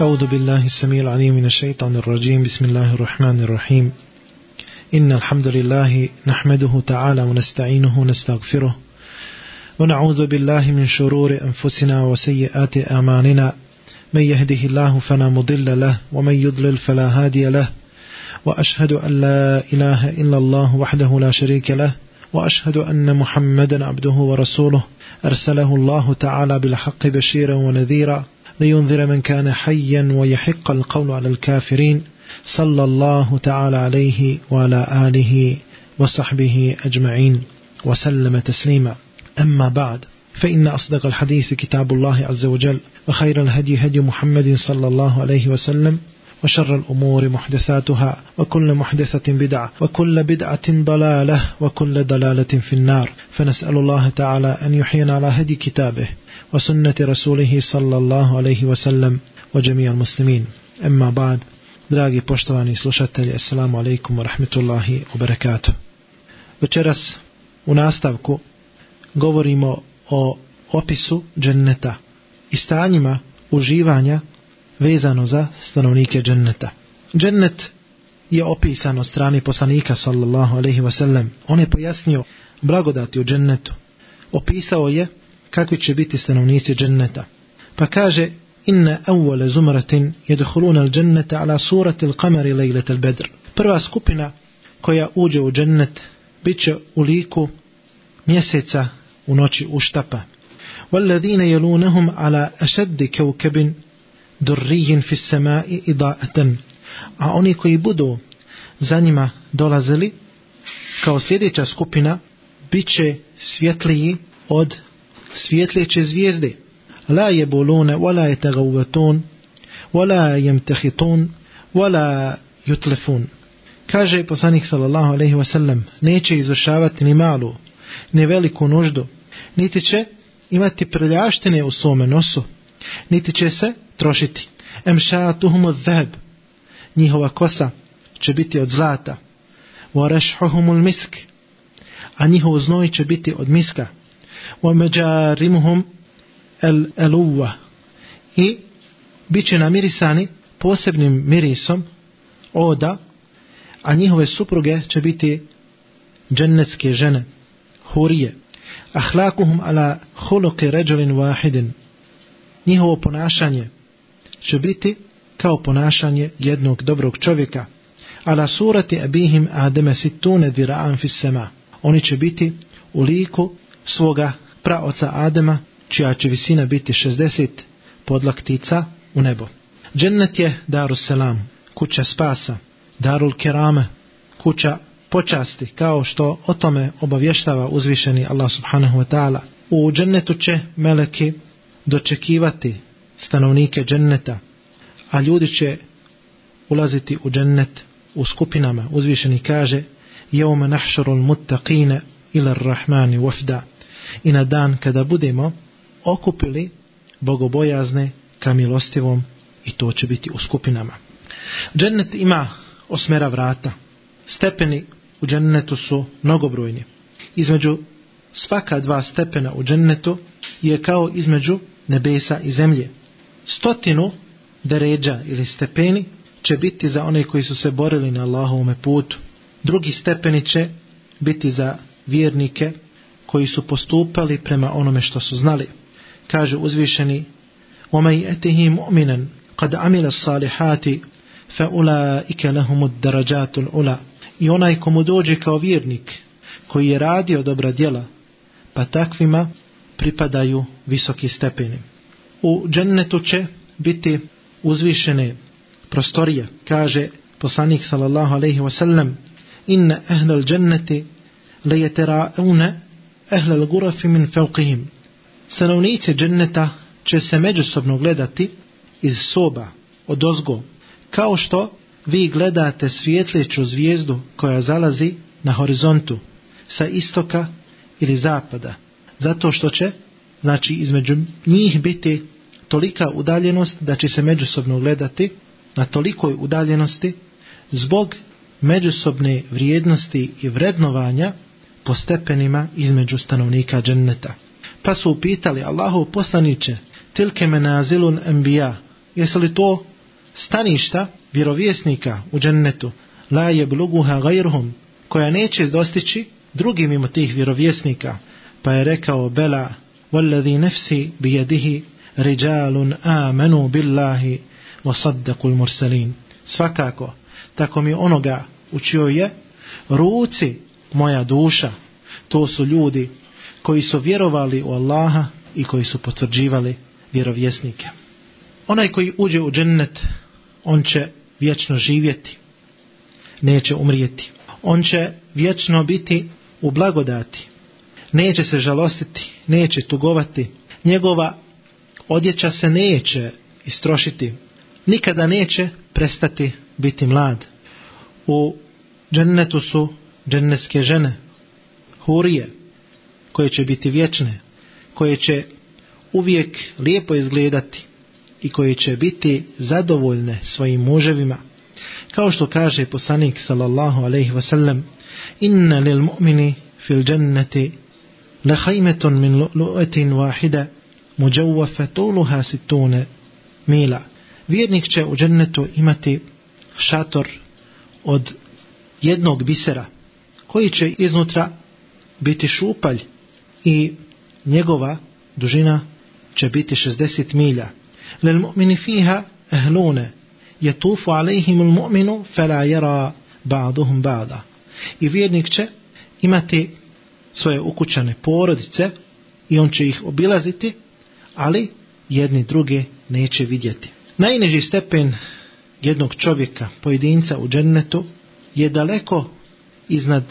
أعوذ بالله السميع العليم من الشيطان الرجيم. بسم الله الرحمن الرحيم. إن الحمد لله نحمده تعالى ونستعينه ونستغفره ونعوذ بالله من شرور أنفسنا وسيئات أعمالنا. من يهده الله فلا مضل له ومن يضلل فلا هادي له. وأشهد أن لا إله إلا الله وحده لا شريك له وأشهد أن محمدا عبده ورسوله. أرسله الله تعالى بالحق بشيرا ونذيرا. لينذر من كان حيا ويحق القول على الكافرين صلى الله تعالى عليه وعلى آله وصحبه أجمعين وسلم تسليما. أما بعد فإن أصدق الحديث كتاب الله عز وجل وخير الهدي هدي محمد صلى الله عليه وسلم وشر الأمور محدثاتها وكل محدثة بدعة وكل بدعة ضلالة وكل ضلالة في النار فنسأل الله تعالى أن يحيينا على هدي كتابه وسنة رسوله صلى الله عليه وسلم وجميع المسلمين أما بعد Dragi poštovani slušatelji, assalamu alaikum wa rahmetullahi wa barakatuh. Večeras u nastavku opisu dženneta i stanjima uživanja vezano za stanovnike dženneta. Džennet je opisan od strani poslanika sallallahu alaihi wa sallam. On je pojasnio blagodati u džennetu. Opisao je kakvi će biti stanovnici dženneta. Pa kaže inna awwala zumratin yadkhuluna al-jannata ala surati al-qamari laylat al-badr. Prva skupina koja uđe u džennet biće u liku mjeseca u noći uštapa. والذين يلونهم على أشد كوكب durrijin fis sema i idaatan. A oni koji budu za njima dolazili, kao sljedeća skupina, bit će svjetliji od svjetljeće zvijezde. La jebulune, wala je wala yamtakhitun wala jutlefun. Kaže poslanik sallallahu alaihi ve sellem neće izvršavati ni malu, ni veliku nuždu, niti će imati prljaštine u svome nosu, niti će se trošiti. Emšatuhum od zeb, njihova kosa će biti od zlata. Wa rashhuhum misk. A njihov znoj će biti od miska. Wa majarimuhum al aluwa i biće namirisani posebnim mirisom oda a njihove supruge će biti džennetske žene hurije. Ahlakuhum ala huluki rajulin wahidin njihovo ponašanje će biti kao ponašanje jednog dobrog čovjeka. Ala surati abihim ademe situne dira'an fissema. oni će biti u liku svoga praoca Adema čija će visina biti 60 podlaktica u nebo. Džennet je darus selam kuća spasa darul kerame kuća počasti kao što o tome obavještava uzvišeni Allah subhanahu wa ta'ala. U džennetu će meleki dočekivati stanovnike dženneta a ljudi će ulaziti u džennet u skupinama. Uzvišeni kaže jevme nahšarul muttaqine ila rahmani wafda. I na dan kada budemo okupili bogobojazne ka milostivom i to će biti u skupinama. Džennet ima osmera vrata. Stepeni u džennetu su mnogobrojni. Između svaka dva stepena u džennetu je kao između nebesa i zemlje. Stotinu deređa ili stepeni će biti za one koji su se borili na Allahovome putu. Drugi stepeni će biti za vjernike koji su postupali prema onome što su znali. Kaže uzvišeni وَمَيْ أَتِهِ مُؤْمِنًا قَدْ عَمِلَ الصَّالِحَاتِ فَأُولَٰئِكَ لَهُمُ الدَّرَجَاتُ الْعُلَى i onaj komu dođe kao vjernik koji je radio dobra djela pa takvima pripadaju visoki stepeni. U džennetu će biti uzvišene prostorije kaže poslanik sallallahu alaihi wasallam inna ahlal dženneti lejeteraune ahlal gurafi min fevqihim stanovnici dženneta će se međusobno gledati iz soba od ozgo kao što vi gledate svijetleću zvijezdu koja zalazi na horizontu sa istoka ili zapada zato što će znači između njih biti tolika udaljenost da će se međusobno gledati na tolikoj udaljenosti zbog međusobne vrijednosti i vrednovanja po stepenima između stanovnika dženneta. Pa su upitali Allahu poslaniće tilke menazilun embija, jesu li to staništa vjerovjesnika u džennetu la je bluguha gajruhum koja neće dostići drugi mimo tih vjerovjesnika pa je rekao bela والذي نفسي بيده رجال آمنوا بالله وصدقوا المرسلين svakako tako mi onoga učio je ruci moja duša to su ljudi koji su vjerovali u Allaha i koji su potvrđivali vjerovjesnike onaj koji uđe u džennet on će vječno živjeti neće umrijeti on će vječno biti u blagodati neće se žalostiti neće tugovati. Njegova odjeća se neće istrošiti. Nikada neće prestati biti mlad. U džennetu su džennetske žene hurije koje će biti vječne koje će uvijek lijepo izgledati i koje će biti zadovoljne svojim muževima. Kao što kaže poslanik sallallahu alejhi ve sellem inna lil mu'mini fil jannati لخيمة من لؤلؤة واحدة مجوفة طولها ستون ميلا. Vjernik će u džennetu imati šator od jednog bisera koji će iznutra biti šupalj i njegova dužina će biti 60 milja. Lel mu'mini fiha ahlune yatufu alejhim mu'minu fela jera ba'duhum ba'da. I vjernik će imati svoje ukućane porodice i on će ih obilaziti ali jedni druge neće vidjeti najniži stepen jednog čovjeka, pojedinca u džennetu je daleko iznad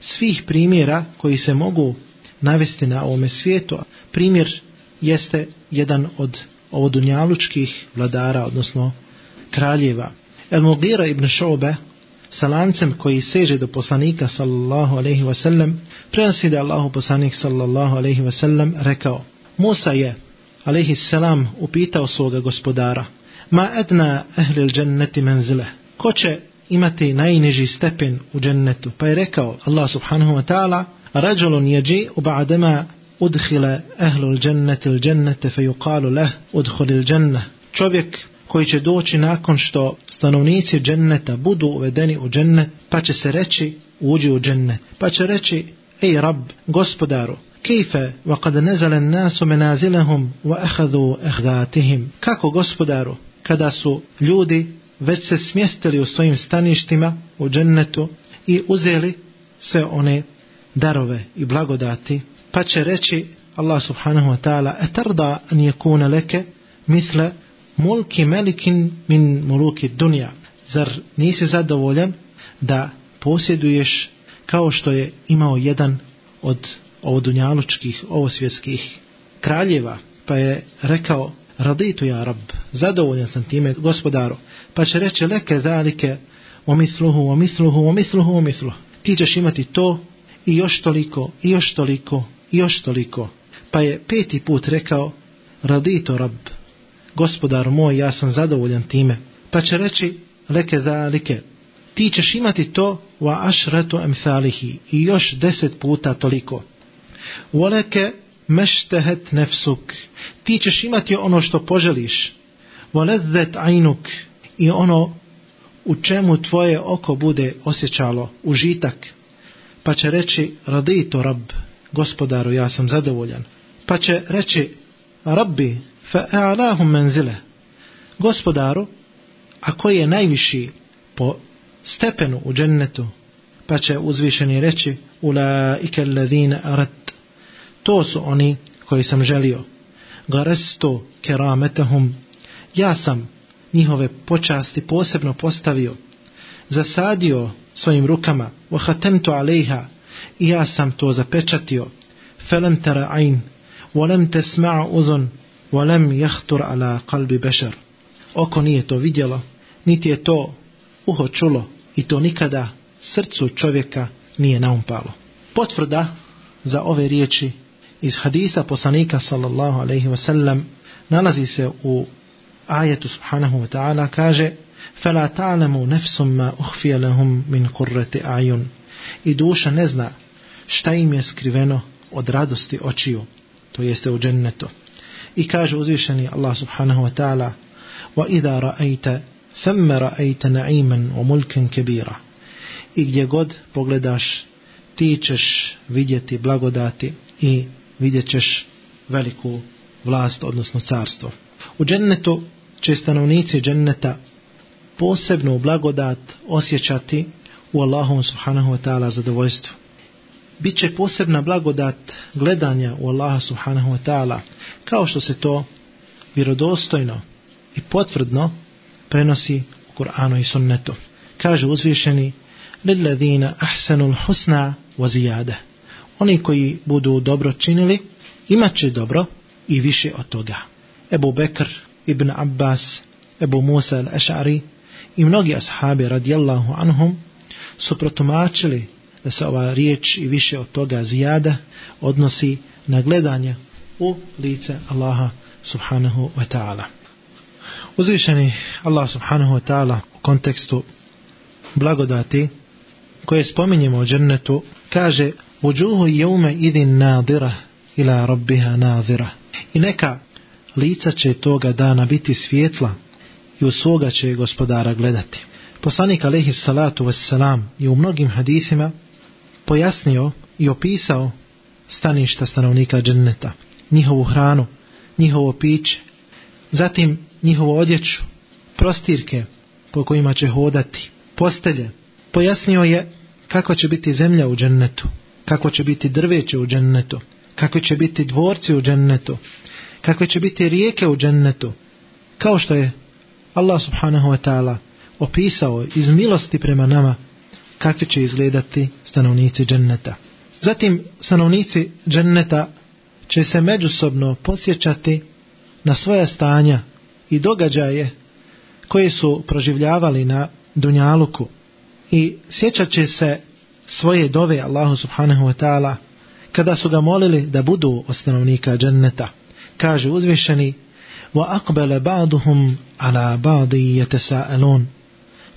svih primjera koji se mogu navesti na ovome svijetu. Primjer jeste jedan od ovodunjalučkih vladara, odnosno kraljeva. El Mugira ibn Šobe, sa lancem koji seže do poslanika sallallahu alaihi wasallam, prenosi da Allahu poslanik sallallahu alaihi wasallam rekao, Musa je, alaihi salam, upitao svoga gospodara, ma edna ehlil dženneti menzile, ko će imati najniži stepen u džennetu? Pa je rekao Allah subhanahu wa ta'ala, rađulun jeđi u ba'dema udhile ehlul dženneti il džennete fe yuqalu leh udhulil dženne. Čovjek koji će doći nakon što stanovnici dženneta budu uvedeni u džennet, pa će se reći uđi u džennet. Pa će reći, ej rab, gospodaru, kejfe, wa kad nezalen nasu menazilehum, wa ehadu ehdatihim. Kako gospodaru, kada su ljudi već se smjestili u svojim staništima u džennetu i uzeli sve one darove i blagodati, pa će reći Allah subhanahu wa ta'ala etarda an yakuna leke misle mulki melikin min muluki dunja. Zar nisi zadovoljan da posjeduješ kao što je imao jedan od ovodunjalučkih, ovosvjetskih kraljeva, pa je rekao raditu ja rab, zadovoljan sam time gospodaru, pa će reći leke zalike omisluhu, omisluhu, omisluhu, omisluhu. Ti ćeš imati to i još toliko, i još toliko, i još toliko. Pa je peti put rekao raditu rab, gospodar moj, ja sam zadovoljan time. Pa će reći leke zalike, ti ćeš imati to wa ašretu emthalihi i još deset puta toliko. Voleke meštehet nefsuk. Ti ćeš imati ono što poželiš. Voledzet ajnuk. I ono u čemu tvoje oko bude osjećalo užitak. Pa će reći radito rab, gospodaru ja sam zadovoljan. Pa će reći rabbi fa a'lahum menzile. Gospodaru, a koji je najviši po stepenu u džennetu, pa će uzvišeni reći ulaike alladhina arat. To su oni koji sam želio. Garesto kerametahum, ja sam njihove počasti posebno postavio, zasadio svojim rukama, vahatemtu alejha, i ja sam to zapečatio, felem tera ain, lam te sma'a uzon, volem jahtur ala kalbi bešar. Oko nije to vidjelo, niti je to uho čulo, i to nikada srcu čovjeka nije naumpalo. Potvrda za ove riječi iz hadisa poslanika sallallahu alaihi wasallam nalazi se u ajetu subhanahu wa ta'ala kaže فَلَا تَعْلَمُوا نَفْسٌ مَا أُخْفِيَ لَهُمْ مِنْ قُرَّةِ أَعْيُنْ I duša ne zna šta im je skriveno od radosti očiju, to jeste u džennetu. I kaže uzvišeni Allah subhanahu wa ta'ala وإذا رأيت ثم رأيت نعيما وملكا كبيرا i gdje god pogledaš ti ćeš vidjeti blagodati i vidjet ćeš veliku vlast, odnosno carstvo. U džennetu će stanovnici dženneta posebnu blagodat osjećati u Allahom subhanahu wa ta'ala zadovoljstvu. Biće posebna blagodat gledanja u Allaha subhanahu wa ta'ala kao što se to vjerodostojno i potvrdno prenosi u Kur'anu i sunnetu. Kaže uzvišeni lilladina ahsanul husna wa ziyada. Oni koji budu dobro činili, imat će dobro i više od toga. Ebu Bekr, Ibn Abbas, Ebu Musa al-Ash'ari i mnogi ashabi radijallahu anhum su protumačili da se ova riječ i više od toga zijada odnosi na gledanje u lice Allaha subhanahu wa ta'ala. Uzvišeni Allah subhanahu wa ta'ala u kontekstu blagodati koje spominjemo u džennetu kaže Uđuhu jeume idin nadira ila rabbiha nadira. I neka lica će toga dana biti svjetla i u svoga će gospodara gledati. Poslanik alaihi salatu wassalam je u mnogim hadisima pojasnio i opisao staništa stanovnika dženneta, njihovu hranu, njihovo piće, zatim njihovu odjeću, prostirke po kojima će hodati, postelje. Pojasnio je kako će biti zemlja u džennetu, kako će biti drveće u džennetu, kako će biti dvorci u džennetu, kakve će biti rijeke u džennetu, kao što je Allah subhanahu wa ta'ala opisao iz milosti prema nama kakvi će izgledati stanovnici dženneta. Zatim stanovnici dženneta će se međusobno posjećati na svoja stanja i događaje koje su proživljavali na Dunjaluku i sjećat će se svoje dove Allahu subhanahu wa ta'ala kada su ga molili da budu od stanovnika dženneta. Kaže uzvišeni وأقبل بعضهم على بعض يتساءلون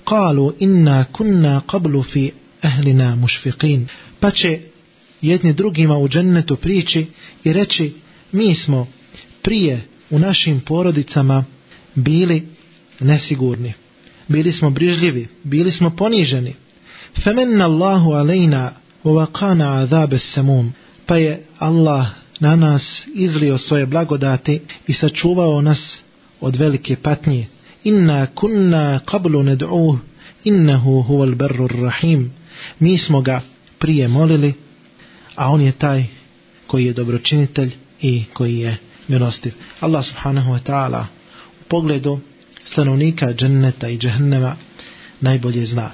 قالوا إنا كنا قبل في أهلنا مشفقين pa će jedni drugima u džennetu prići i reći mi smo prije u našim porodicama bili nesigurni bili smo brižljivi bili smo poniženi femenna Allahu alejna wa azab as-samum pa je Allah na nas izlio svoje blagodati i sačuvao nas od velike patnje. Inna kunna qablu ned'uh, innahu huval barrur rahim. Mi smo ga prije molili, a on je taj koji je dobročinitelj i koji je milostiv. Allah subhanahu wa ta'ala u pogledu stanovnika dženneta i džehennema najbolje zna.